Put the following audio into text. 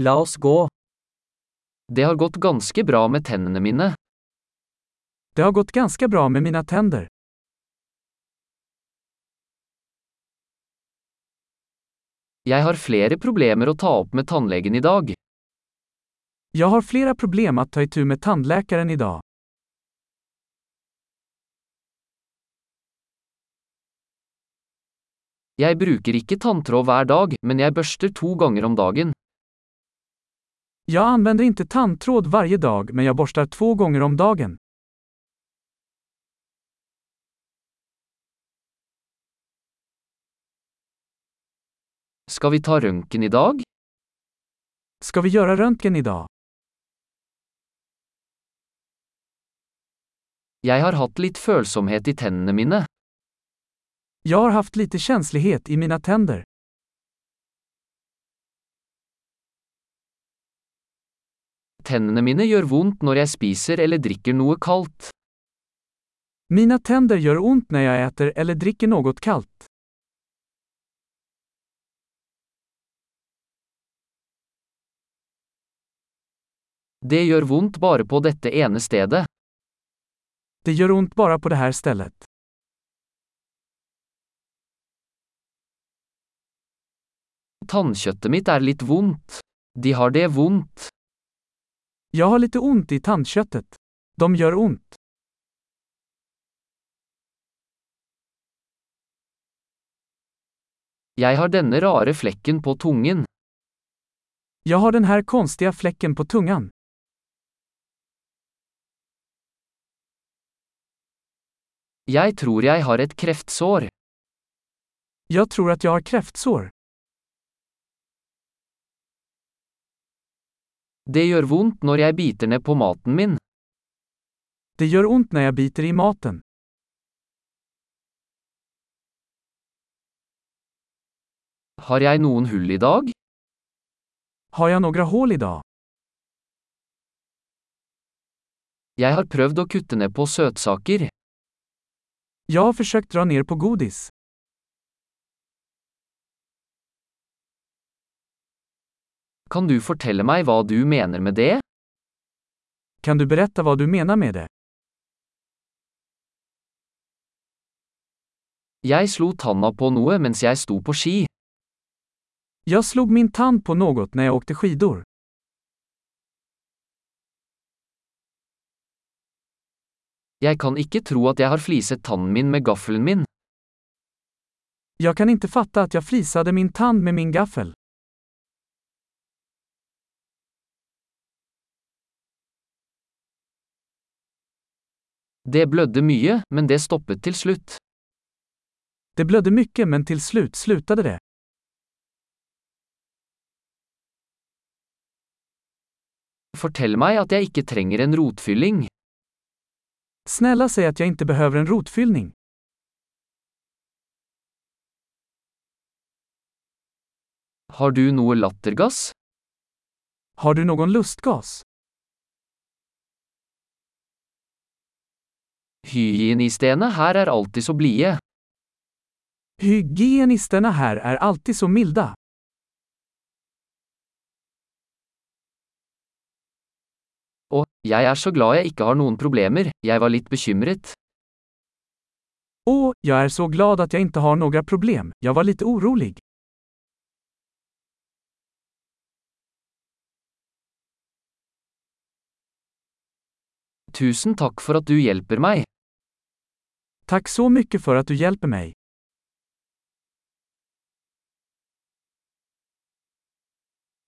La oss gå. Det har gått ganske bra med tennene mine. Det har gått ganska bra med mina tänder. Jeg har flere problemer å ta opp med tannlegen i dag. Jag har flera problem att ta itu med tandläkaren idag. Jeg bruker ikke tanntråd hver dag, men jeg børster to ganger om dagen. Jag använder inte tandtråd varje dag men jag borstar två gånger om dagen. Skal vi ta røntgen i dag? Ska vi göra röntgen idag? Jeg har hatt litt følsomhet i tennene mine. Jag har haft lite känslighet i mina tänder. Tennene mine gjør vondt når jeg spiser eller drikker noe kaldt. Mina tänder gör ont när jag äter eller dricker något kallt. Det gjør vondt bare på dette ene stedet. Det gör ont bara på det här stället. Tannkjøttet mitt er litt vondt. De har det vondt. Jag har lite ont i tandköttet. De gör ont. Jeg har denne rare flekken på tungen. Jag har den här konstiga fläcken på tungan. Jeg tror jeg har et kreftsår. Jag tror att jag har kräftsår. Det gjør vondt når jeg biter ned på maten min. Det gör ont när jag biter i maten. Har jeg noen hull i dag? Har jag några hål idag? Jeg har prøvd å kutte ned på søtsaker. Jag har försökt dra ner på godis. Kan du fortelle meg hva du mener med det? Kan du berätta vad du menar med det? Jeg slo tanna på noe mens jeg sto på ski. Jag slog min tand på något när jag åkte skidor. Jeg kan ikke tro at jeg har fliset tannen min med gaffelen min. Jag kan inte fatta att jag flisade min tand med min gaffel. Det blødde mye, men det stoppet til slutt. Det blödde mycket men till slut slutade det. Fortell meg at jeg ikke trenger en rotfylling. Snälla säg att jag inte behöver en rotfyllning. Har du noe lattergass? Har du någon lustgas? Hygienistene her er alltid så blide. Hygienisterna här är alltid så milda. Og, jeg er så glad jeg ikke har noen problemer, jeg var litt bekymret. Åh, jag är så glad att jag inte har några problem, jag var lite orolig. Tusen takk for at du hjelper meg. Tack så mycket för att du hjälper mig.